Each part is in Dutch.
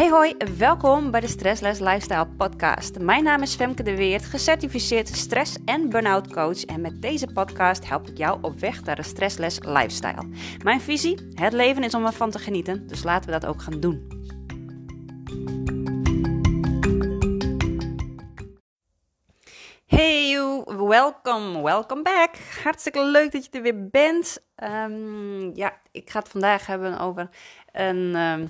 Hey hoi, welkom bij de Stressless Lifestyle podcast. Mijn naam is Femke de Weert, gecertificeerd stress- en burn-out coach en met deze podcast help ik jou op weg naar een stressless lifestyle. Mijn visie, het leven is om ervan te genieten, dus laten we dat ook gaan doen. Hey you, welkom, welcome back. Hartstikke leuk dat je er weer bent. Ehm, ja, ik ga het vandaag hebben over een... ehm,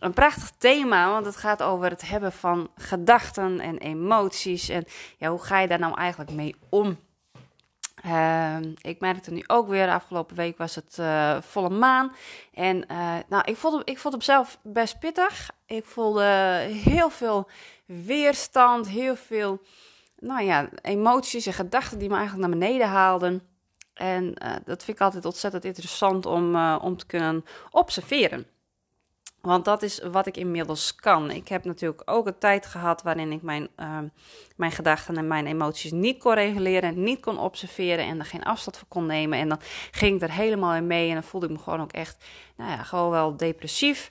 een prachtig thema, want het gaat over het hebben van gedachten en emoties. En ja, hoe ga je daar nou eigenlijk mee om? Ehm, ik merkte nu ook weer, afgelopen week was het eh, volle maan. En eh, nou, ik vond, ik vond hem zelf best pittig. Ik voelde heel veel weerstand, heel veel nou ja, emoties en gedachten die me eigenlijk naar beneden haalden. En eh, dat vind ik altijd ontzettend interessant om, om te kunnen observeren. Want dat is wat ik inmiddels kan. Ik heb natuurlijk ook een tijd gehad waarin ik mijn, uh, mijn gedachten en mijn emoties niet kon reguleren, niet kon observeren en er geen afstand voor kon nemen. En dan ging ik er helemaal in mee en dan voelde ik me gewoon ook echt, nou ja, gewoon wel depressief.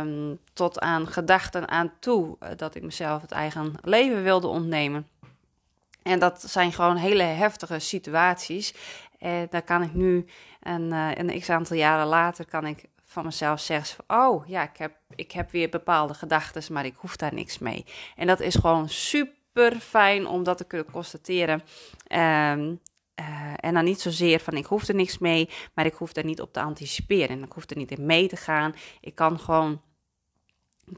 Um, tot aan gedachten aan toe uh, dat ik mezelf het eigen leven wilde ontnemen. En dat zijn gewoon hele heftige situaties. En daar kan ik nu, een, een x aantal jaren later, kan ik van mezelf zeggen oh ja, ik heb, ik heb weer bepaalde gedachten, maar ik hoef daar niks mee. En dat is gewoon super fijn om dat te kunnen constateren. Um, uh, en dan niet zozeer van ik hoef er niks mee, maar ik hoef er niet op te anticiperen. En ik hoef er niet in mee te gaan. Ik kan gewoon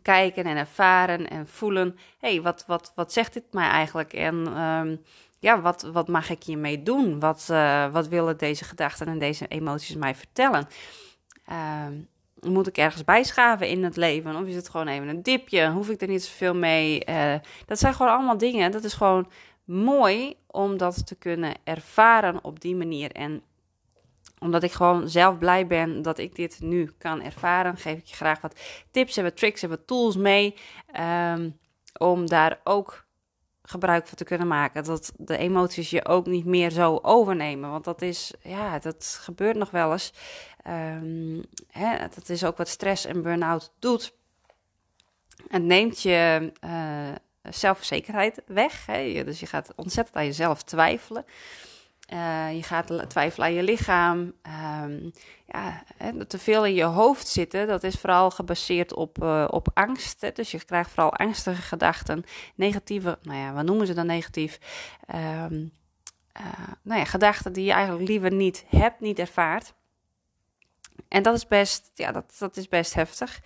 kijken en ervaren en voelen. hey, wat, wat, wat zegt dit mij eigenlijk? En um, ja, wat, wat mag ik hiermee doen? Wat, uh, wat willen deze gedachten en deze emoties mij vertellen? Uh, moet ik ergens bijschaven in het leven? Of is het gewoon even een dipje? Hoef ik er niet zoveel mee? Uh, dat zijn gewoon allemaal dingen. Dat is gewoon mooi om dat te kunnen ervaren op die manier. En omdat ik gewoon zelf blij ben dat ik dit nu kan ervaren, geef ik je graag wat tips en wat tricks en wat tools mee. Um, om daar ook gebruik van te kunnen maken. Dat de emoties je ook niet meer zo overnemen. Want dat is, ja, dat gebeurt nog wel eens. Um, hè, dat is ook wat stress en burn-out doet. Het neemt je uh, zelfverzekerheid weg. Hè? Dus je gaat ontzettend aan jezelf twijfelen. Uh, je gaat twijfelen aan je lichaam. Um, ja, te veel in je hoofd zitten, dat is vooral gebaseerd op, uh, op angst. Hè? Dus je krijgt vooral angstige gedachten, negatieve, nou ja, wat noemen ze dan negatief? Um, uh, nou ja, gedachten die je eigenlijk liever niet hebt, niet ervaart. En dat is best, ja, dat, dat is best heftig.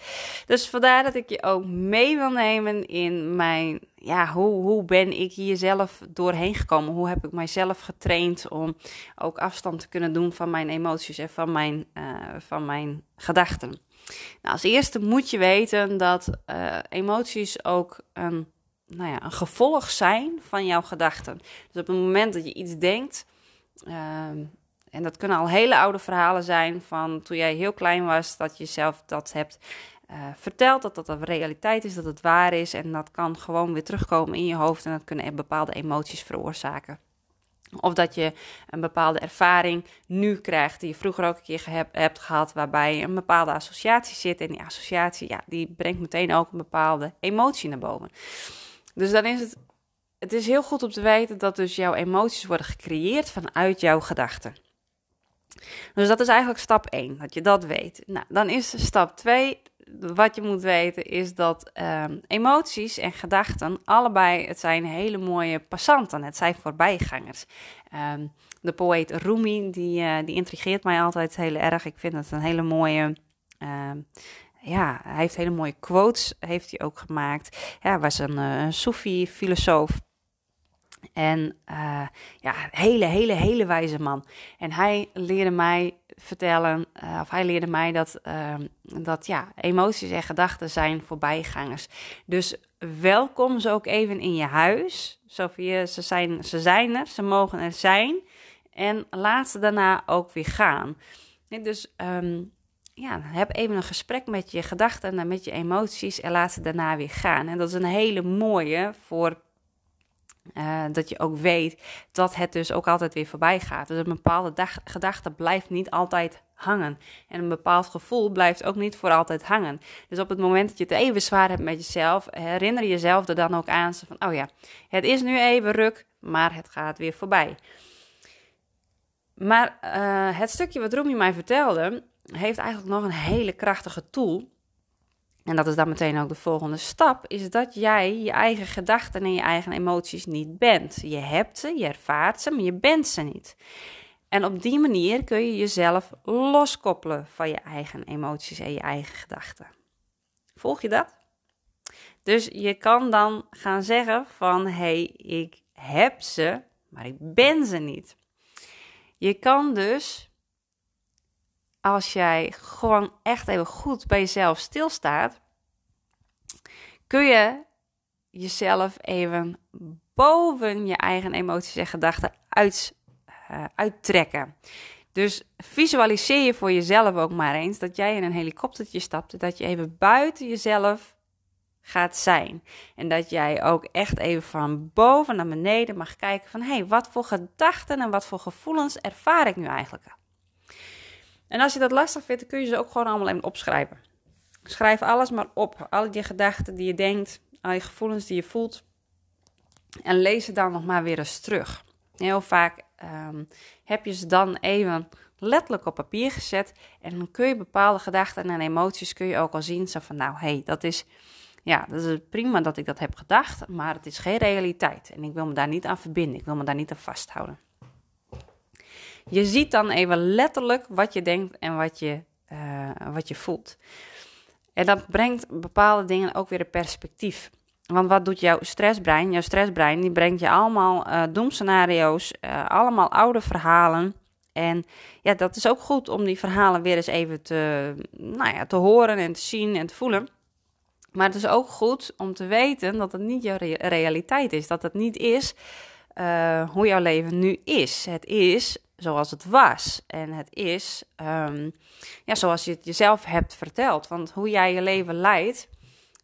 Dus vandaar dat ik je ook mee wil nemen in mijn, ja, hoe, hoe ben ik hier zelf doorheen gekomen? Hoe heb ik mijzelf getraind om ook afstand te kunnen doen van mijn emoties en van mijn, uh, van mijn gedachten? Nou, als eerste moet je weten dat uh, emoties ook een, nou ja, een gevolg zijn van jouw gedachten. Dus op het moment dat je iets denkt, uh, en dat kunnen al hele oude verhalen zijn van toen jij heel klein was, dat je zelf dat hebt uh, verteld, dat dat een realiteit is, dat het waar is. En dat kan gewoon weer terugkomen in je hoofd en dat kunnen bepaalde emoties veroorzaken. Of dat je een bepaalde ervaring nu krijgt die je vroeger ook een keer hebt, hebt gehad, waarbij een bepaalde associatie zit. En die associatie, ja, die brengt meteen ook een bepaalde emotie naar boven. Dus dan is het, het is heel goed om te weten dat dus jouw emoties worden gecreëerd vanuit jouw gedachten. Dus dat is eigenlijk stap 1, dat je dat weet. Nou, dan is stap 2, wat je moet weten, is dat um, emoties en gedachten allebei, het zijn hele mooie passanten, het zijn voorbijgangers. Um, de poëet Rumi, die, uh, die intrigeert mij altijd heel erg. Ik vind het een hele mooie... Uh, ja, hij heeft hele mooie quotes, heeft hij ook gemaakt. Ja, hij was een, uh, een Soefi-filosoof. En uh, ja, hele, hele, hele wijze man. En hij leerde mij vertellen, uh, of hij leerde mij dat, uh, dat ja, emoties en gedachten zijn voorbijgangers. Dus welkom ze ook even in je huis. Sofie, ze zijn, ze zijn er, ze mogen er zijn. En laat ze daarna ook weer gaan. Dus um, ja, heb even een gesprek met je gedachten en met je emoties en laat ze daarna weer gaan. En dat is een hele mooie voor uh, dat je ook weet dat het dus ook altijd weer voorbij gaat. Dus een bepaalde gedachte blijft niet altijd hangen. En een bepaald gevoel blijft ook niet voor altijd hangen. Dus op het moment dat je het even zwaar hebt met jezelf, herinner jezelf er dan ook aan van, oh ja, het is nu even ruk, maar het gaat weer voorbij. Maar uh, het stukje wat Roemie mij vertelde, heeft eigenlijk nog een hele krachtige tool. En dat is dan meteen ook de volgende stap, is dat jij je eigen gedachten en je eigen emoties niet bent. Je hebt ze, je ervaart ze, maar je bent ze niet. En op die manier kun je jezelf loskoppelen van je eigen emoties en je eigen gedachten. Volg je dat? Dus je kan dan gaan zeggen van hé, hey, ik heb ze, maar ik ben ze niet. Je kan dus, als jij gewoon echt even goed bij jezelf stilstaat, kun je jezelf even boven je eigen emoties en gedachten uit, uh, uittrekken. Dus visualiseer je voor jezelf ook maar eens dat jij in een helikoptertje stapt, dat je even buiten jezelf gaat zijn. En dat jij ook echt even van boven naar beneden mag kijken van... hé, hey, wat voor gedachten en wat voor gevoelens ervaar ik nu eigenlijk? En als je dat lastig vindt, dan kun je ze ook gewoon allemaal even opschrijven. Schrijf alles maar op. Al je gedachten die je denkt, al je gevoelens die je voelt. En lees ze dan nog maar weer eens terug. Heel vaak ehm, heb je ze dan even letterlijk op papier gezet. En dan kun je bepaalde gedachten en emoties kun je ook al zien. Zo van, nou, hé, hey, dat is ja, dat is prima dat ik dat heb gedacht, maar het is geen realiteit. En ik wil me daar niet aan verbinden, ik wil me daar niet aan vasthouden. Je ziet dan even letterlijk wat je denkt en wat je, uh, wat je voelt. En dat brengt bepaalde dingen ook weer in perspectief. Want wat doet jouw stressbrein? Jouw stressbrein die brengt je allemaal uh, doemscenario's, uh, allemaal oude verhalen. En ja, dat is ook goed om die verhalen weer eens even te, nou ja, te horen en te zien en te voelen. Maar het is ook goed om te weten dat het niet jouw realiteit is. Dat het niet is hoe jouw leven nu is. Het is zoals het was. En het is um, ja, zoals je het jezelf hebt verteld. Want hoe jij je leven leidt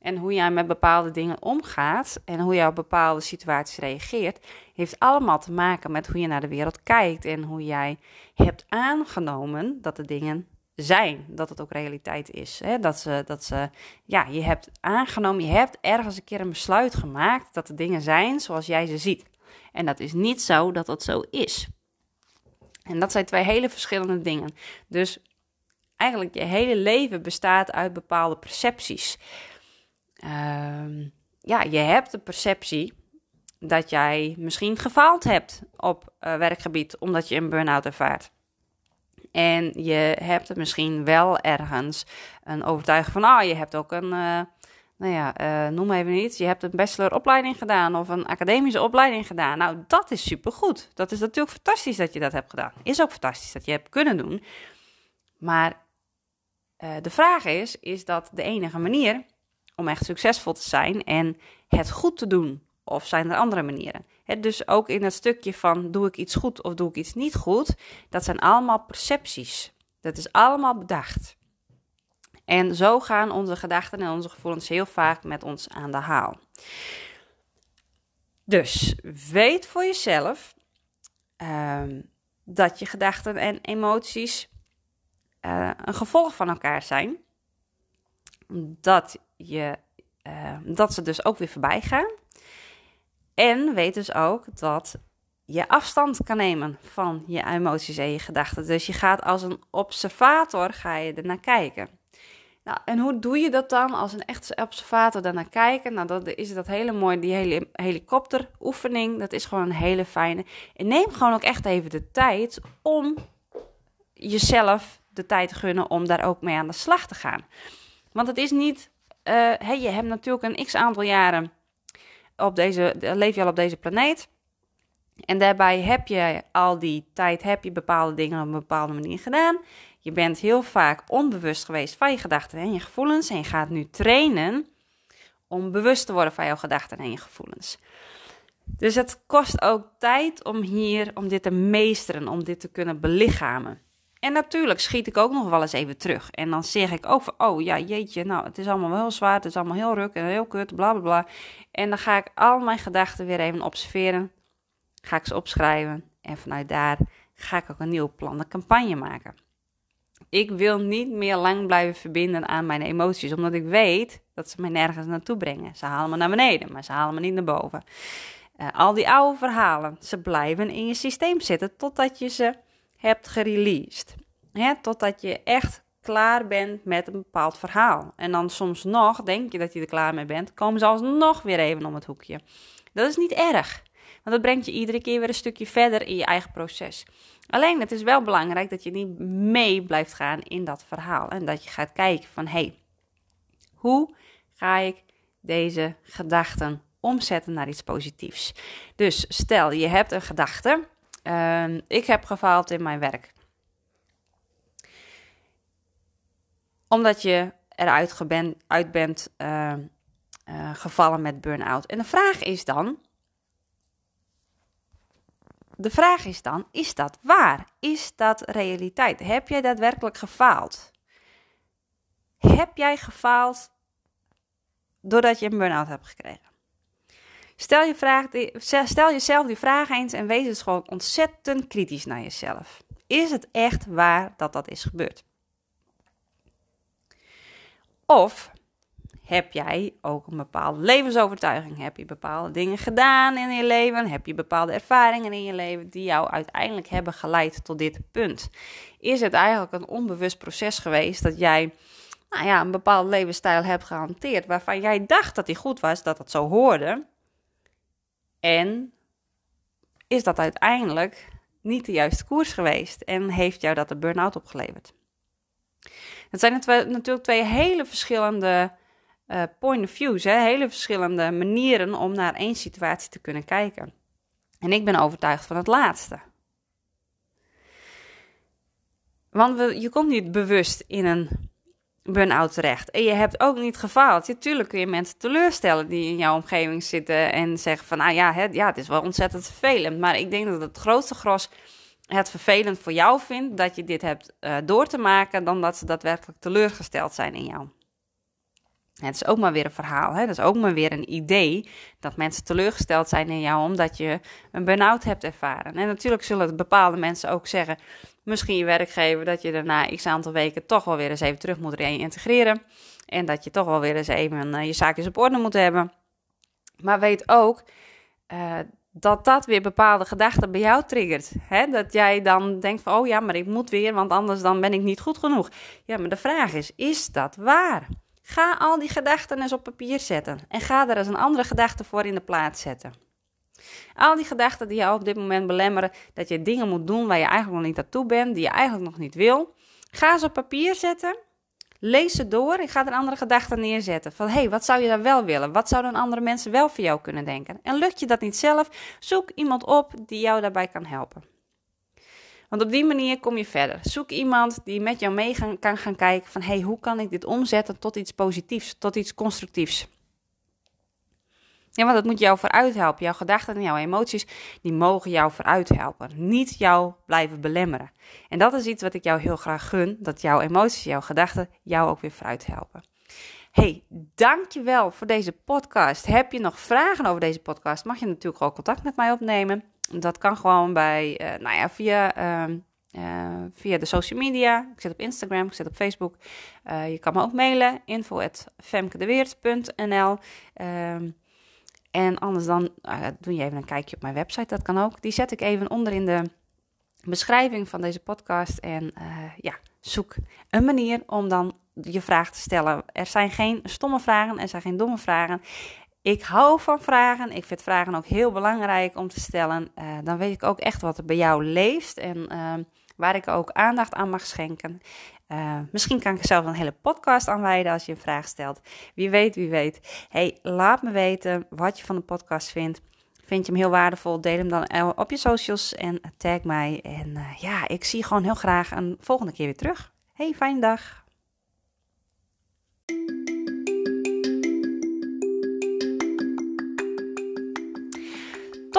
en hoe jij met bepaalde dingen omgaat en hoe jij op bepaalde situaties reageert, heeft allemaal te maken met hoe je naar de wereld kijkt en hoe jij hebt aangenomen dat de dingen zijn, dat het ook realiteit is. Hè? Dat, ze, dat ze, ja, je hebt aangenomen, je hebt ergens een keer een besluit gemaakt dat de dingen zijn zoals jij ze ziet. En dat is niet zo dat dat zo is. En dat zijn twee hele verschillende dingen. Dus eigenlijk je hele leven bestaat uit bepaalde percepties. Uh, ja, je hebt de perceptie dat jij misschien gefaald hebt op uh, werkgebied omdat je een burn-out ervaart. En je hebt misschien wel ergens een overtuiging van, ah, je hebt ook een, uh, nou ja, uh, noem even iets, je hebt een bacheloropleiding gedaan of een academische opleiding gedaan. Nou, dat is supergoed. Dat is natuurlijk fantastisch dat je dat hebt gedaan. Is ook fantastisch dat je hebt kunnen doen. Maar uh, de vraag is, is dat de enige manier om echt succesvol te zijn en het goed te doen? Of zijn er andere manieren? dus ook in het stukje van doe ik iets goed of doe ik iets niet goed, dat zijn allemaal percepties. Dat is allemaal bedacht. En zo gaan onze gedachten en onze gevoelens heel vaak met ons aan de haal. Dus weet voor jezelf uh, dat je gedachten en emoties uh, een gevolg van elkaar zijn. Dat, je, uh, dat ze dus ook weer voorbij gaan. En weet dus ook dat je afstand kan nemen van je emoties en je gedachten. Dus je gaat als een observator ga je er naar kijken. Nou, en hoe doe je dat dan als een echte observator daarnaar kijken? Nou, dat is dat hele mooi, die hele helikopteroefening. Dat is gewoon een hele fijne. En neem gewoon ook echt even de tijd om jezelf de tijd te gunnen om daar ook mee aan de slag te gaan. Want het is niet, uh, hey, je hebt natuurlijk een x aantal jaren op deze, leef je al op deze planeet. En daarbij heb je al die tijd heb je bepaalde dingen op een bepaalde manier gedaan. Je bent heel vaak onbewust geweest van je gedachten en je gevoelens. En je gaat nu trainen om bewust te worden van jouw gedachten en je gevoelens. Dus het kost ook tijd om hier, om dit te meesteren, om dit te kunnen belichamen. En natuurlijk schiet ik ook nog wel eens even terug. En dan zeg ik ook van, oh ja, jeetje, nou, het is allemaal heel zwaar, het is allemaal heel ruk en heel kut, bla bla bla. En dan ga ik al mijn gedachten weer even observeren, ga ik ze opschrijven en vanuit daar ga ik ook een nieuw plan, een campagne maken. Ik wil niet meer lang blijven verbinden aan mijn emoties, omdat ik weet dat ze mij nergens naartoe brengen. Ze halen me naar beneden, maar ze halen me niet naar boven. Uh, al die oude verhalen, ze blijven in je systeem zitten totdat je ze hebt gereleased. Hè, totdat je echt klaar bent met een bepaald verhaal. En dan soms nog, denk je dat je er klaar mee bent, komen ze alsnog weer even om het hoekje. Dat is niet erg, want dat brengt je iedere keer weer een stukje verder in je eigen proces. Alleen het is wel belangrijk dat je niet mee blijft gaan in dat verhaal. En dat je gaat kijken van, hé, hey, hoe ga ik deze gedachten omzetten naar iets positiefs? Dus stel, je hebt een gedachte, uh, ik heb gefaald in mijn werk. Omdat je eruit uit bent uh, uh, gevallen met burn-out. En de vraag is dan: de vraag is dan: is dat waar? Is dat realiteit? Heb jij daadwerkelijk gefaald? Heb jij gefaald doordat je een burn-out hebt gekregen? Stel, je vraag, stel jezelf die vraag eens en wees eens gewoon ontzettend kritisch naar jezelf. Is het echt waar dat dat is gebeurd? Of heb jij ook een bepaalde levensovertuiging? Heb je bepaalde dingen gedaan in je leven? Heb je bepaalde ervaringen in je leven die jou uiteindelijk hebben geleid tot dit punt? Is het eigenlijk een onbewust proces geweest dat jij nou ja, een bepaalde levensstijl hebt gehanteerd waarvan jij dacht dat die goed was, dat dat zo hoorde? En is dat uiteindelijk niet de juiste koers geweest en heeft jou dat een burn-out opgeleverd? Het zijn natuurlijk twee hele verschillende uh, point of views, hè? hele verschillende manieren om naar één situatie te kunnen kijken. En ik ben overtuigd van het laatste. Want je komt niet bewust in een burn-out terecht. En je hebt ook niet gefaald. Natuurlijk kun je mensen teleurstellen die in jouw omgeving zitten en zeggen van, nou ja, het, ja, het is wel ontzettend vervelend. Maar ik denk dat het grootste gros het vervelend voor jou vindt dat je dit hebt uh, door te maken, dan dat ze daadwerkelijk teleurgesteld zijn in jou. Het is ook maar weer een verhaal. Hè? Dat is ook maar weer een idee dat mensen teleurgesteld zijn in jou omdat je een burn-out hebt ervaren. En natuurlijk zullen bepaalde mensen ook zeggen, misschien je werkgever, dat je daarna x aantal weken toch wel weer eens even terug moet reïntegreren. En dat je toch wel weer eens even uh, je zaakjes op orde moet hebben. Maar weet ook uh, dat dat weer bepaalde gedachten bij jou triggert. Hè? Dat jij dan denkt van, oh ja, maar ik moet weer, want anders dan ben ik niet goed genoeg. Ja, maar de vraag is, is dat waar? Ga al die gedachten eens op papier zetten en ga er eens een andere gedachte voor in de plaats zetten. Al die gedachten die jou op dit moment belemmeren dat je dingen moet doen waar je eigenlijk nog niet naartoe bent, die je eigenlijk nog niet wil, ga ze op papier zetten. Lees ze door en ga er andere gedachten neerzetten. Van hé, hey, wat zou je dan wel willen? Wat zouden andere mensen wel voor jou kunnen denken? En lukt je dat niet zelf? Zoek iemand op die jou daarbij kan helpen. Want op die manier kom je verder. Zoek iemand die met jou mee kan gaan kijken van... hey, hoe kan ik dit omzetten tot iets positiefs, tot iets constructiefs? Ja, want dat moet jou vooruit helpen. Jouw gedachten en jouw emoties, die mogen jou vooruit helpen. Niet jou blijven belemmeren. En dat is iets wat ik jou heel graag gun. Dat jouw emoties, jouw gedachten jou ook weer vooruit helpen. Hey, dankjewel voor deze podcast. Heb je nog vragen over deze podcast? Mag je natuurlijk gewoon contact met mij opnemen. Dat kan gewoon bij, uh, nou ja, via, uh, uh, via de social media. Ik zit op Instagram, ik zit op Facebook. Uh, je kan me ook mailen, info.femkedeweert.nl ehm, En anders dan doe je even een kijkje op mijn website, dat kan ook. Die zet ik even onder in de beschrijving van deze podcast. En ja, zoek een manier om dan je vraag te stellen. Er zijn geen stomme vragen, er zijn geen domme vragen. Ik hou van vragen. Ik vind vragen ook heel belangrijk om te stellen. Uh, dan weet ik ook echt wat er bij jou leeft en uh, waar ik ook aandacht aan mag schenken. Uh, misschien kan ik zelf een hele podcast aan wijden als je een vraag stelt. Wie weet, wie weet. Hey, laat me weten wat je van de podcast vindt. Vind je hem heel waardevol? Deel hem dan op je socials en tag mij. En ja, ik zie je gewoon heel graag een volgende keer weer terug. Hey, fijne dag.